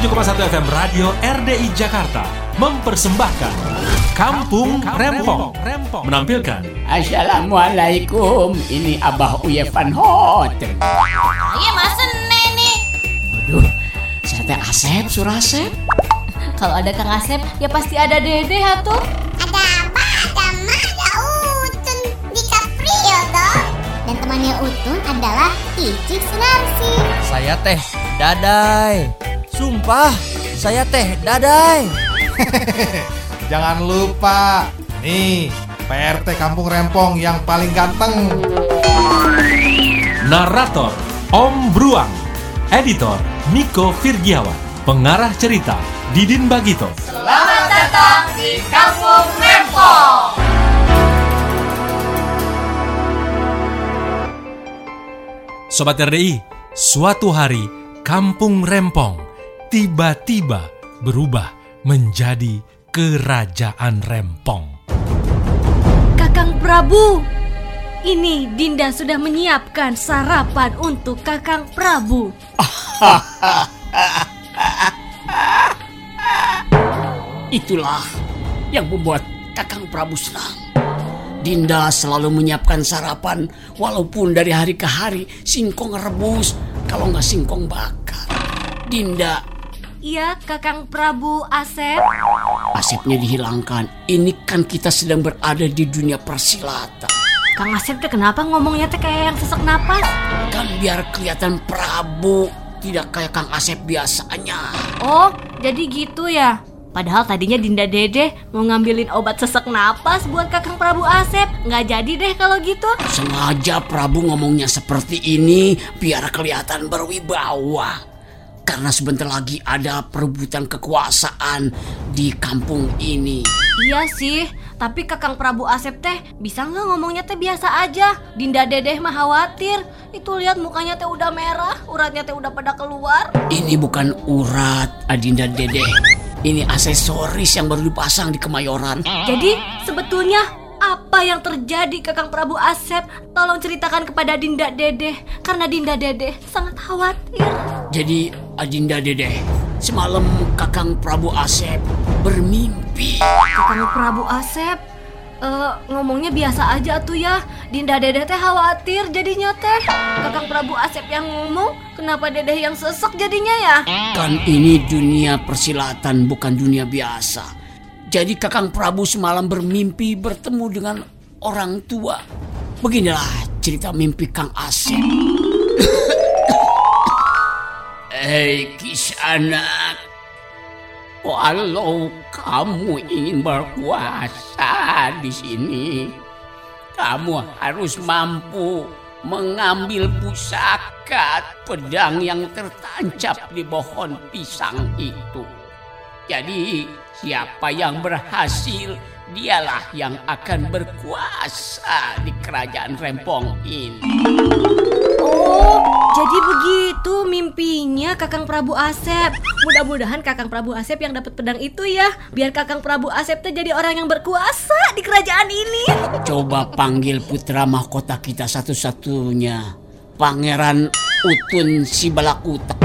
107,1 FM Radio RDI Jakarta mempersembahkan Kampung Rempong menampilkan Assalamualaikum, ini Abah Uye Van Hotel. Iya masa nih? Waduh, saya teh Asep, Surasep. Kalau ada Kang Asep, ya pasti ada Dede atuh. Ada apa? Ada Ma, ada Utun di Caprio dong. Dan temannya Utun adalah Ici Sunarsi. Saya teh Dadai. Sumpah, saya teh Dadai. Jangan lupa, nih PRT Kampung Rempong yang paling ganteng. Narator Om Bruang Editor Miko Virgiawan Pengarah cerita Didin Bagito Selamat datang di Kampung Rempong. Sobat RDI Suatu hari Kampung Rempong Tiba-tiba berubah menjadi Kerajaan Rempong Kakang Prabu, ini Dinda sudah menyiapkan sarapan untuk Kakang Prabu. Itulah yang membuat Kakang Prabu senang. Dinda selalu menyiapkan sarapan walaupun dari hari ke hari singkong rebus kalau nggak singkong bakar. Dinda Iya, Kakang Prabu Asep. asepnya dihilangkan. Ini kan kita sedang berada di dunia persilatan. Kang Asep teh kenapa ngomongnya teh kayak yang sesak napas? Kan biar kelihatan Prabu tidak kayak Kang Asep biasanya. Oh, jadi gitu ya. Padahal tadinya Dinda Dede mau ngambilin obat sesak napas buat Kakang Prabu Asep. Nggak jadi deh kalau gitu. Sengaja Prabu ngomongnya seperti ini biar kelihatan berwibawa. Karena sebentar lagi ada perebutan kekuasaan di kampung ini. Iya sih, tapi Kakang Prabu Asep teh bisa nggak ngomongnya teh biasa aja. Dinda Dedeh mah khawatir. Itu lihat mukanya teh udah merah, uratnya teh udah pada keluar. Ini bukan urat Adinda Dede. Ini aksesoris yang baru dipasang di Kemayoran. Jadi sebetulnya apa yang terjadi Kakang Prabu Asep? Tolong ceritakan kepada Dinda Dedeh karena Dinda Dedeh sangat khawatir. Jadi Adinda Dede, semalam Kakang Prabu Asep bermimpi. Kakang Prabu Asep eh, ngomongnya biasa aja tuh ya. Dinda Dedeh teh khawatir jadinya teh. Kakang Prabu Asep yang ngomong, kenapa Dedeh yang sesek jadinya ya? Kan ini dunia persilatan bukan dunia biasa. Jadi Kakang Prabu semalam bermimpi bertemu dengan orang tua. Beginilah cerita mimpi Kang Asep. Hei kis anak, kalau kamu ingin berkuasa di sini, kamu harus mampu mengambil pusaka pedang yang tertancap di pohon pisang itu. Jadi, siapa yang berhasil, dialah yang akan berkuasa di kerajaan Rempong ini. Oh, jadi begitu mimpinya Kakang Prabu Asep. Mudah-mudahan Kakang Prabu Asep yang dapat pedang itu ya, biar Kakang Prabu Asep teh jadi orang yang berkuasa di kerajaan ini. Coba panggil putra mahkota kita satu-satunya, Pangeran Utun Sibalakuta.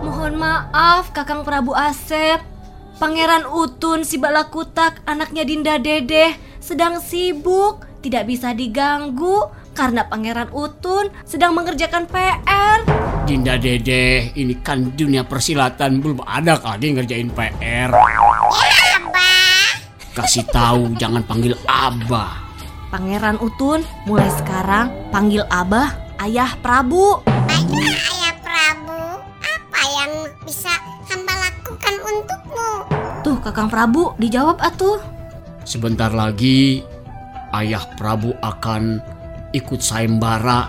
Mohon maaf Kakang Prabu Asep. Pangeran Utun si Balakutak, anaknya Dinda Dedeh, sedang sibuk, tidak bisa diganggu karena Pangeran Utun sedang mengerjakan PR. Dinda Dede, ini kan dunia persilatan belum ada kali ngerjain PR. Kasih tahu jangan panggil Abah. Pangeran Utun, mulai sekarang panggil Abah Ayah Prabu. Kakang Prabu dijawab atuh. Sebentar lagi Ayah Prabu akan ikut sayembara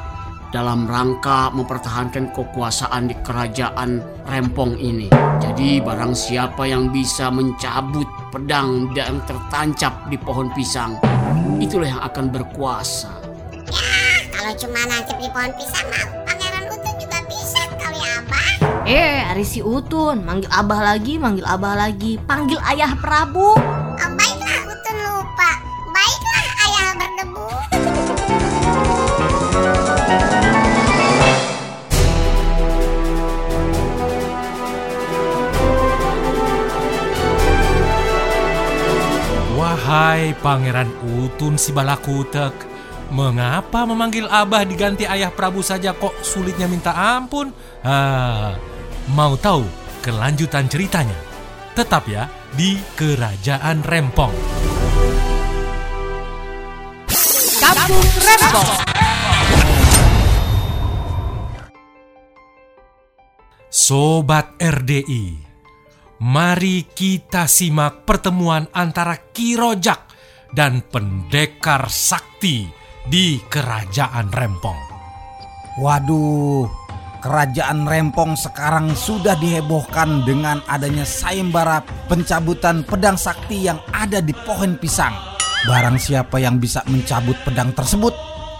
dalam rangka mempertahankan kekuasaan di kerajaan Rempong ini. Jadi barang siapa yang bisa mencabut pedang yang tertancap di pohon pisang, itulah yang akan berkuasa. Kalau cuma nancep di pohon pisang mah Eh, hari si Utun, manggil abah lagi, manggil abah lagi, panggil ayah Prabu. Ah, baiklah, Utun lupa. Baiklah, ayah berdebu. Wahai Pangeran Utun si Balakutek, mengapa memanggil Abah diganti Ayah Prabu saja kok sulitnya minta ampun? Ah, mau tahu kelanjutan ceritanya? Tetap ya di Kerajaan Rempong. Kampung Rempong. Sobat RDI, mari kita simak pertemuan antara Kirojak dan pendekar sakti di Kerajaan Rempong. Waduh, kerajaan Rempong sekarang sudah dihebohkan dengan adanya sayembara pencabutan pedang sakti yang ada di pohon pisang. Barang siapa yang bisa mencabut pedang tersebut,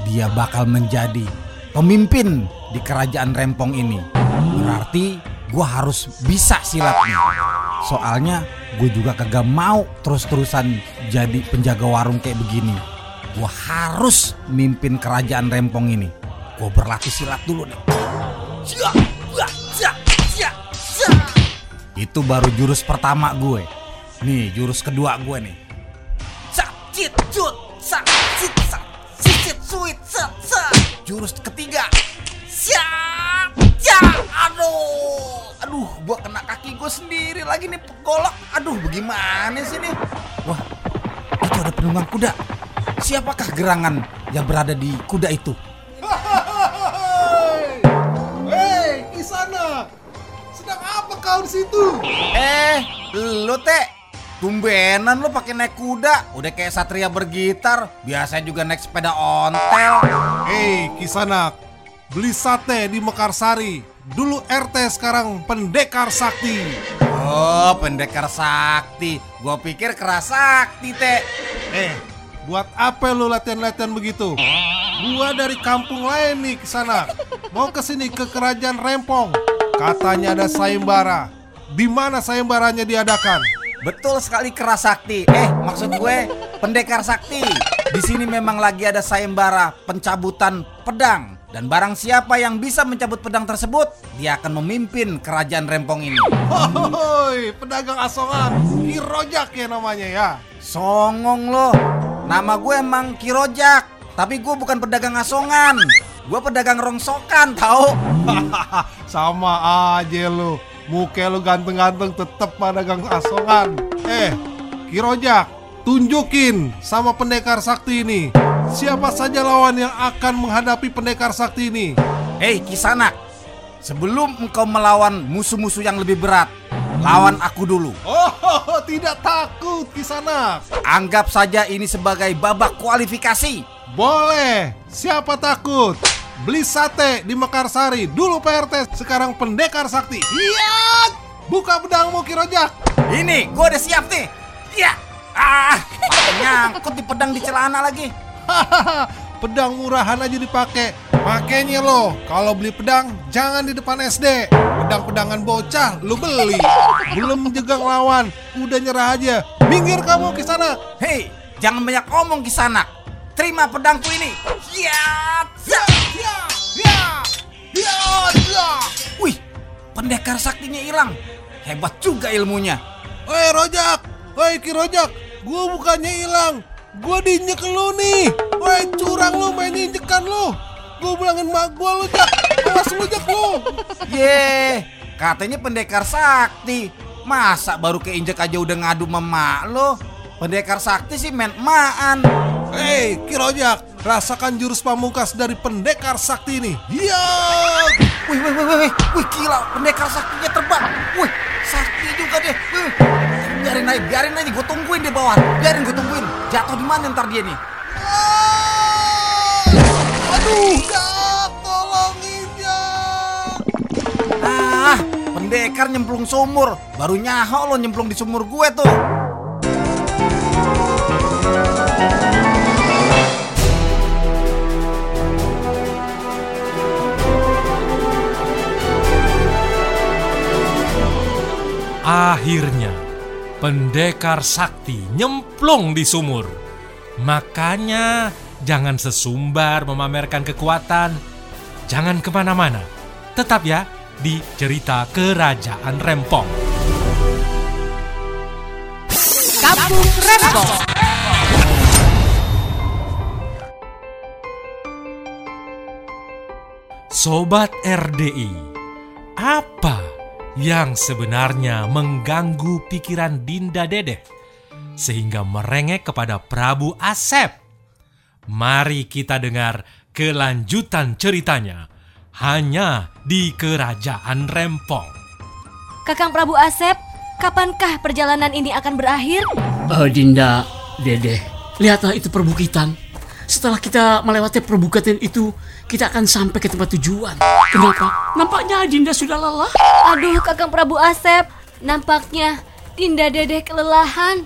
dia bakal menjadi pemimpin di kerajaan Rempong ini. Berarti gue harus bisa silatnya. Soalnya gue juga kagak mau terus-terusan jadi penjaga warung kayak begini. Gue harus mimpin kerajaan Rempong ini. Gue berlatih silat dulu nih. Itu baru jurus pertama gue. Nih jurus kedua gue nih. Jurus ketiga. Aduh, aduh, gue kena kaki gue sendiri lagi nih golok. Aduh, bagaimana sih nih? Wah, itu ada penunggang kuda. Siapakah gerangan yang berada di kuda itu? Di situ? Eh, lu teh Tumbenan lu pakai naik kuda, udah kayak satria bergitar. Biasa juga naik sepeda ontel. Hei, Kisanak. Beli sate di Mekarsari. Dulu RT sekarang pendekar sakti. Oh, pendekar sakti. Gua pikir keras sakti, teh. Eh, buat apa lu latihan-latihan begitu? Gua dari kampung lain nih ke sana. Mau ke sini ke kerajaan Rempong. Katanya ada sayembara. Di mana sayembaranya diadakan? Betul sekali keras sakti. Eh, maksud gue pendekar sakti. Di sini memang lagi ada sayembara pencabutan pedang. Dan barang siapa yang bisa mencabut pedang tersebut, dia akan memimpin kerajaan Rempong ini. Hoi, pedagang asongan. Kirojak ya namanya ya. Songong lo. Nama gue emang Kirojak, tapi gue bukan pedagang asongan. Gue pedagang rongsokan, tahu? Sama aja lu. Muka lu ganteng-ganteng tetep pedagang asongan. Eh, Kirojak, tunjukin sama pendekar sakti ini. Siapa saja lawan yang akan menghadapi pendekar sakti ini? Hei Kisanak, sebelum engkau melawan musuh-musuh yang lebih berat, lawan aku dulu. Oh, tidak takut Kisanak. Anggap saja ini sebagai babak kualifikasi. Boleh, siapa takut? Beli sate di Mekarsari, dulu PRT, sekarang pendekar sakti. Iya, buka pedangmu Kirojak. Ini, gue udah siap nih. Iya. Ah, nyangkut di pedang di celana lagi. Hahaha, pedang murahan aja dipakai. Makanya lo, kalau beli pedang jangan di depan SD. Pedang-pedangan bocah lu beli. Belum menjegang lawan, udah nyerah aja. Minggir kamu ke sana. Hei, jangan banyak omong Kisanak. Terima pedangku ini. Ya, Ya, ya, ya, ya, ya. Wih, pendekar saktinya hilang. Hebat juga ilmunya. Woi Rojak, woi Ki Rojak, gua bukannya hilang. Gua diinjek lu nih. Woi curang lu main injekan lu. Gua bilangin mak gua lu Jak. Awas lu Jak lu. Ye, katanya pendekar sakti. Masa baru keinjek aja udah ngadu sama mak lo? Pendekar sakti sih main emaan. Hei, Ki Rojak, rasakan jurus pamungkas dari pendekar sakti ini. Iya. Wih, wih, wih, wih, wih, gila, pendekar saktinya terbang. Wih, sakti juga deh. Wih, biarin aja, biarin aja, gue tungguin di bawah. Biarin gue tungguin. Jatuh di mana ntar dia nih? Aduh, Jak, tolongin Jak. Ah, pendekar nyemplung sumur. Baru nyaho lo nyemplung di sumur gue tuh. Akhirnya, pendekar sakti nyemplung di sumur. Makanya, jangan sesumbar memamerkan kekuatan. Jangan ke mana-mana. Tetap ya, di cerita Kerajaan Rempong. Kampung Rempong. Sobat RDI, apa yang sebenarnya mengganggu pikiran Dinda Dedeh sehingga merengek kepada Prabu Asep? Mari kita dengar kelanjutan ceritanya hanya di Kerajaan Rempong. Kakang Prabu Asep, kapankah perjalanan ini akan berakhir? Eh, Dinda, Dede, lihatlah itu perbukitan. Setelah kita melewati perbukitan itu, kita akan sampai ke tempat tujuan. Kenapa? Nampaknya Dinda sudah lelah. Aduh, Kakang Prabu Asep, nampaknya Dinda Dedeh kelelahan.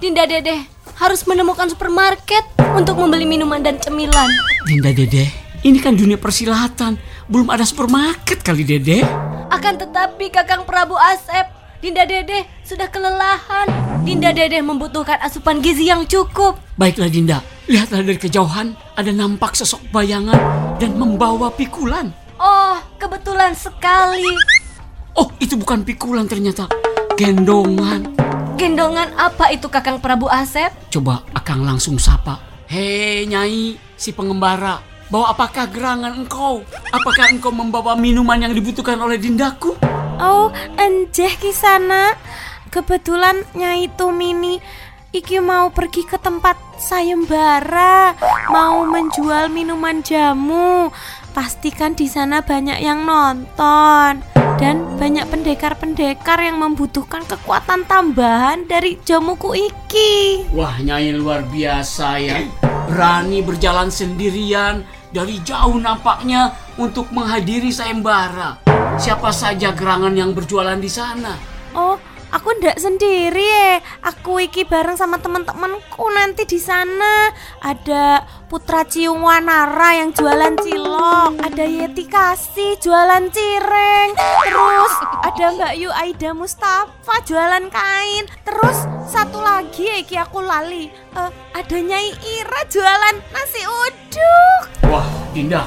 Dinda Dedeh harus menemukan supermarket untuk membeli minuman dan cemilan. Dinda Dede, ini kan dunia persilatan. Belum ada supermarket kali Dede. Akan tetapi Kakang Prabu Asep, Dinda Dedeh sudah kelelahan. Dinda Dedeh membutuhkan asupan gizi yang cukup. Baiklah Dinda, lihatlah dari kejauhan ada nampak sosok bayangan dan membawa pikulan. Oh, kebetulan sekali. Oh, itu bukan pikulan ternyata. Gendongan. Gendongan apa itu Kakang Prabu Asep? Coba Akang langsung sapa. Hei Nyai, si pengembara. Bawa apakah gerangan engkau? Apakah engkau membawa minuman yang dibutuhkan oleh Dindaku? Oh, enjeh kisana. Kebetulan Nyai Tumini Iki mau pergi ke tempat sayembara, mau menjual minuman jamu. Pastikan di sana banyak yang nonton dan banyak pendekar-pendekar yang membutuhkan kekuatan tambahan dari jamuku iki. Wah, Nyai luar biasa ya. Berani berjalan sendirian dari jauh nampaknya untuk menghadiri sayembara. Siapa saja gerangan yang berjualan di sana? Oh, aku ndak sendiri ya. Aku iki bareng sama teman-temanku nanti di sana. Ada Putra Ciung Wanara yang jualan cilok, ada Yeti Kasih jualan cireng, terus ada Mbak Yu Aida Mustafa jualan kain, terus satu lagi ya iki aku lali. Eh, ada Nyai Ira jualan nasi uduk. Wah, Dinda,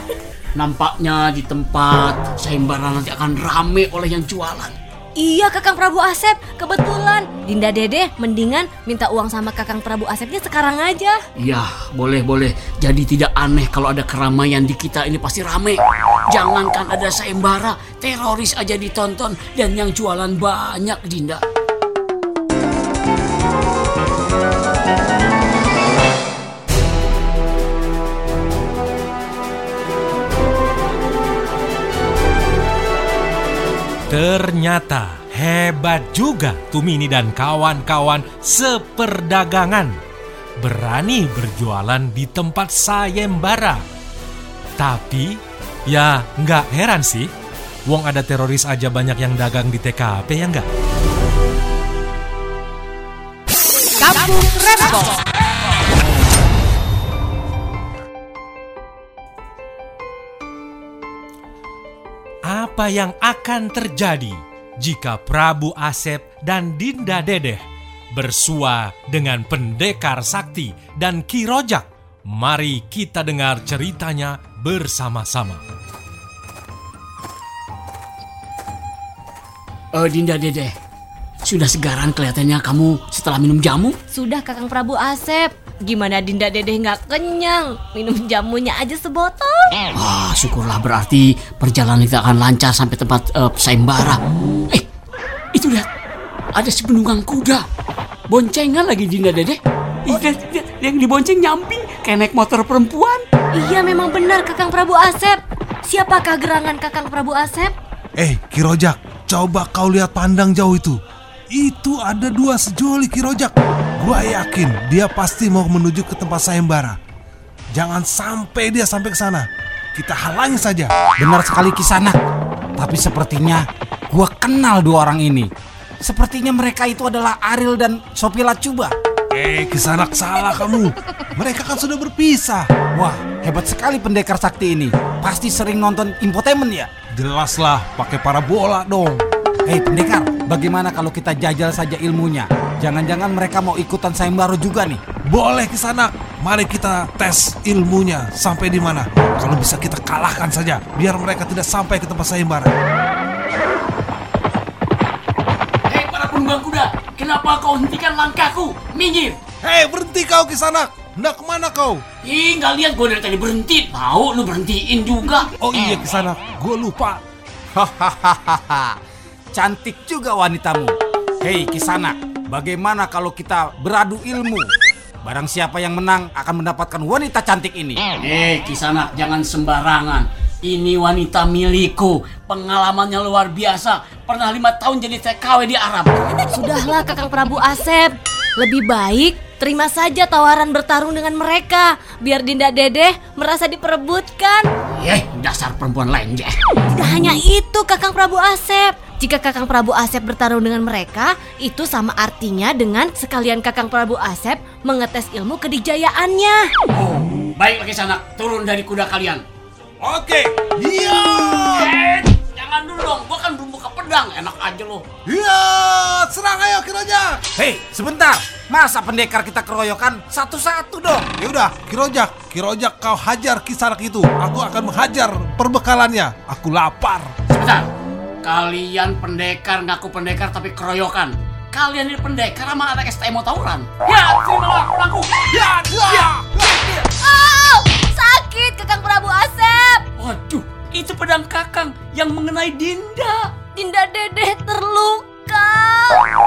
nampaknya di tempat sayembara nanti akan rame oleh yang jualan. Iya Kakang Prabu Asep, kebetulan Dinda Dede mendingan minta uang sama Kakang Prabu Asepnya sekarang aja. Ya, boleh boleh. Jadi tidak aneh kalau ada keramaian di kita ini pasti rame. Jangankan ada sayembara, teroris aja ditonton dan yang jualan banyak, Dinda. Ternyata hebat juga Tumini dan kawan-kawan seperdagangan. Berani berjualan di tempat sayembara. Tapi, ya nggak heran sih. Wong ada teroris aja banyak yang dagang di TKP ya nggak? Kampung Rempong. Apa yang akan terjadi jika Prabu Asep dan Dinda Dedeh bersua dengan pendekar sakti dan Kirojak? Mari kita dengar ceritanya bersama-sama. Eh, Dinda Dede, sudah segaran kelihatannya kamu setelah minum jamu? Sudah Kakang Prabu Asep. Gimana Dinda Dede nggak kenyang? Minum jamunya aja sebotol. Wah, syukurlah berarti perjalanan kita akan lancar sampai tempat eh, sayembara. Eh, itu lihat, ada sepenunggang kuda. Boncengan lagi Dinda Dede. Lihat, lihat, yang dibonceng nyamping kayak naik motor perempuan. Iya memang benar Kakang Prabu Asep. Siapakah gerangan Kakang Prabu Asep? Eh, Kirojak, coba kau lihat pandang jauh itu. Itu ada dua sejoli Kirojak. Gua yakin dia pasti mau menuju ke tempat sayembara. Jangan sampai dia sampai ke sana. Kita halangi saja. Benar sekali kisana. Tapi sepertinya gua kenal dua orang ini. Sepertinya mereka itu adalah Ariel dan Sophie Lacuba. Eh, kisanak salah kamu. Mereka kan sudah berpisah. Wah, hebat sekali pendekar sakti ini. Pasti sering nonton infotainment ya? Jelaslah, pakai parabola dong. Hei pendekar, bagaimana kalau kita jajal saja ilmunya? Jangan-jangan mereka mau ikutan sayembara juga nih. Boleh kisanak. Mari kita tes ilmunya sampai di mana. Kalau bisa kita kalahkan saja, biar mereka tidak sampai ke tempat sayembara. Hei para penunggang kuda, kenapa kau hentikan langkahku? Minggir! Hei, berhenti kau kisanak. Nggak ke mana kau? Ih, nggak lihat gue dari tadi berhenti. Tahu lu berhentiin juga. Oh iya Kisanak, gue lupa. Hahaha. Cantik juga wanitamu. Hei Kisanak, bagaimana kalau kita beradu ilmu? Barang siapa yang menang akan mendapatkan wanita cantik ini. Eh, Kisanak, jangan sembarangan. Ini wanita milikku. Pengalamannya luar biasa. Pernah lima tahun jadi TKW di Arab. Sudahlah Kakang Prabu Asep. Lebih baik terima saja tawaran bertarung dengan mereka. Biar Dinda Dedeh merasa diperebutkan. Eh, dasar perempuan lenjeh. Tidak hanya itu Kakang Prabu Asep. Jika Kakang Prabu Asep bertarung dengan mereka, itu sama artinya dengan sekalian Kakang Prabu Asep mengetes ilmu kedijayaannya. Oh, baiklah Kisanak, turun dari kuda kalian. Oke. Iya. Eh, jangan dulu dong. Gua kan belum buka pedang. Enak aja lo. Iya, serang ayo Kirojak. Hei, sebentar. Masa pendekar kita keroyokan satu-satu dong? Ya udah, Kirojak, Kirojak kau hajar Kisanak itu. Aku akan menghajar perbekalannya. Aku lapar. Sebentar. Kalian pendekar ngaku pendekar tapi keroyokan. Kalian ini pendekar sama anak STM mau tawuran. Ya, terimalah pedangku. Ya, ya. Oh, sakit Kakang Prabu Asep. Waduh, itu pedang kakang yang mengenai Dinda. Dinda Dedeh terluka.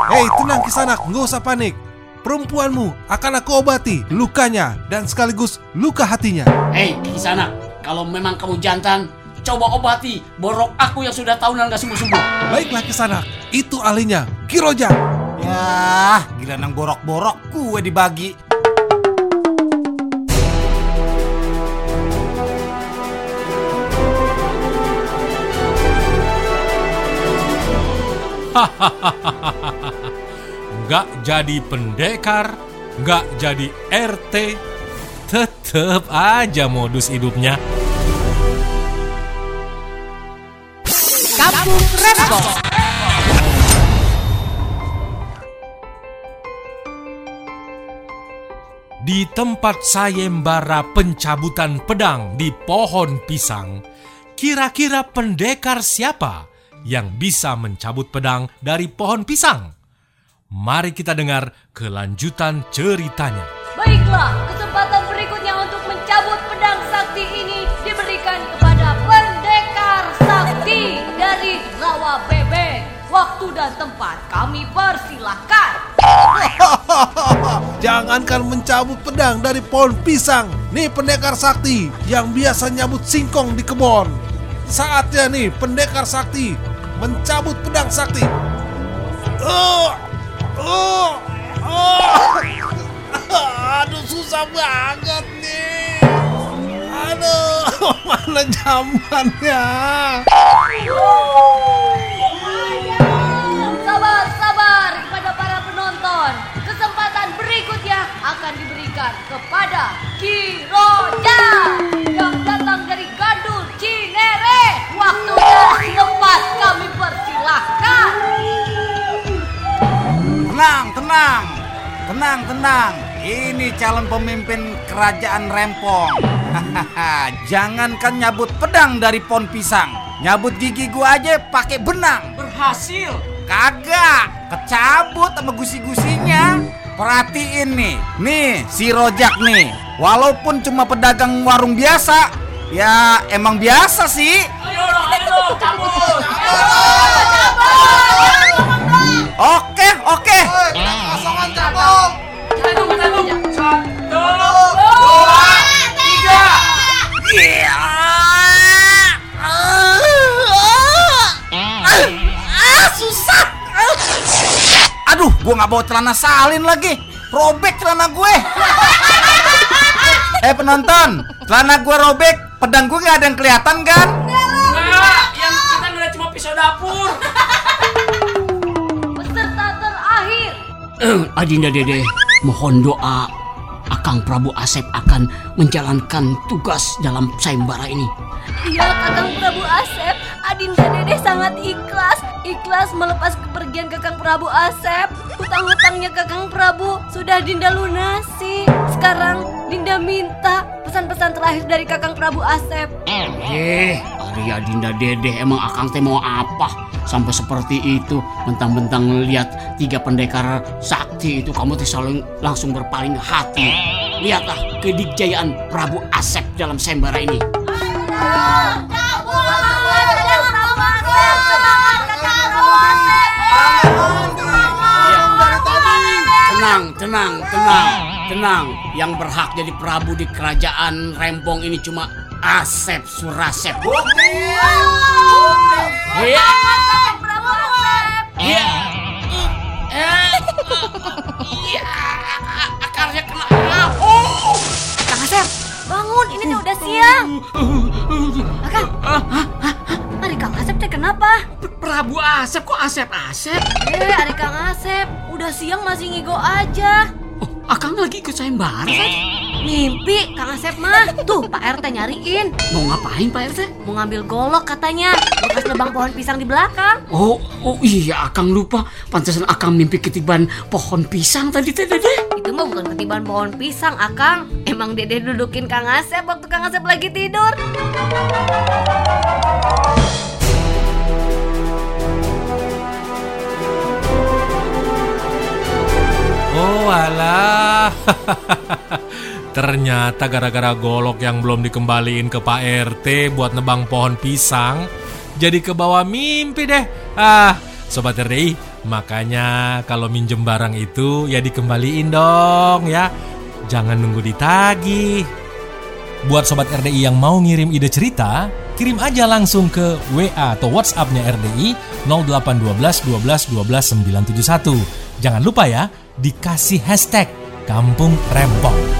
Hei, tenang Kisanak, nggak usah panik. Perempuanmu akan aku obati lukanya dan sekaligus luka hatinya. Hei, Kisana, kalau memang kamu jantan, coba obati borok aku yang sudah tahunan gak sembuh-sembuh. Baiklah Kisanak, itu ahlinya, Kirojak. Ya, gila nang borok-borok gue dibagi. Nggak jadi pendekar, nggak jadi RT, tetep aja modus hidupnya. Di tempat sayembara pencabutan pedang di pohon pisang, kira-kira pendekar siapa yang bisa mencabut pedang dari pohon pisang? Mari kita dengar kelanjutan ceritanya. Baiklah, kesempatan berikutnya Waktu dan tempat kami persilahkan. Jangankan mencabut pedang dari pohon pisang. Nih pendekar sakti yang biasa nyabut singkong di kebun. Saatnya nih pendekar sakti mencabut pedang sakti. Oh, oh, oh. Aduh susah banget nih. Aduh, mana zamannya? Akan diberikan kepada Kiroja yang datang dari Gadul Cinere. Waktu dan tempat kami persilahkan. Tenang, tenang. Tenang, tenang. Ini calon pemimpin kerajaan Rempong. Hahaha, Jangankan nyabut pedang dari pohon pisang. Nyabut gigi gua aja pakai benang. Berhasil. Kagak, kecabut sama gusi-gusinya. Perhatiin nih, nih si Rojak nih. Walaupun cuma pedagang warung biasa, ya emang biasa sih. Ayo dong, ayo dong, cabut. Oke, oke. Kosongan cabut. Gua nggak bawa celana salin lagi. Robek celana gue. Eh penonton, celana gue robek, pedang gue nggak ada yang kelihatan kan? Enggak, yang kita ngeliat cuma pisau dapur. Peserta terakhir Eh, Adinda Dede, mohon doa Akang Prabu Asep akan menjalankan tugas dalam sayembara ini. Iya Kakang Prabu Asep Adinda Dede sangat ikhlas Ikhlas melepas kepergian Kakang Prabu Asep Hutang-hutangnya Kakang Prabu Sudah Dinda lunasi Sekarang Dinda minta Pesan-pesan terakhir dari Kakang Prabu Asep Eh, Arya Dinda Dede, emang Akang teh mau apa? Sampai seperti itu, mentang-mentang lihat tiga pendekar sakti itu kamu selalu langsung berpaling hati. lihatlah kedikjayaan Prabu Asep dalam sayembara ini. Tenang, tenang, tenang, tenang. Yang berhak jadi Prabu di kerajaan Rempong ini cuma Asep Surasep. Iya. Iya. Eh. Iya. Akarnya kena. Oh. Kang Asep, bangun, ini teh udah siang. Akang, Ari Kang Asep teh kenapa? Prabu Asep kok Asep-Asep? Eh, Ari Kang Asep, udah siang masih ngigo aja. Oh, Akang lagi ikut sayembara kan? Mimpi Kang Asep mah. Tuh, Pak RT nyariin. Mau ngapain Pak RT? Mau ngambil golok katanya. Bekas nebang pohon pisang di belakang. Oh, oh iya Akang lupa. Pantesan Akang mimpi ketiban pohon pisang tadi Dede. Itu mah bukan ketiban pohon pisang, Akang. Emang Dede dudukin Kang Asep waktu Kang Asep lagi tidur. Ternyata gara-gara golok yang belum dikembaliin ke Pak RT buat nebang pohon pisang, jadi ke bawah mimpi deh. Ah, Sobat RDI, makanya kalau minjem barang itu ya dikembaliin dong ya. Jangan nunggu ditagih. Buat Sobat RDI yang mau ngirim ide cerita, kirim aja langsung ke WA atau WhatsApp-nya RDI 0812 12 12 971. Jangan lupa ya, dikasih hashtag Kampung Rempong.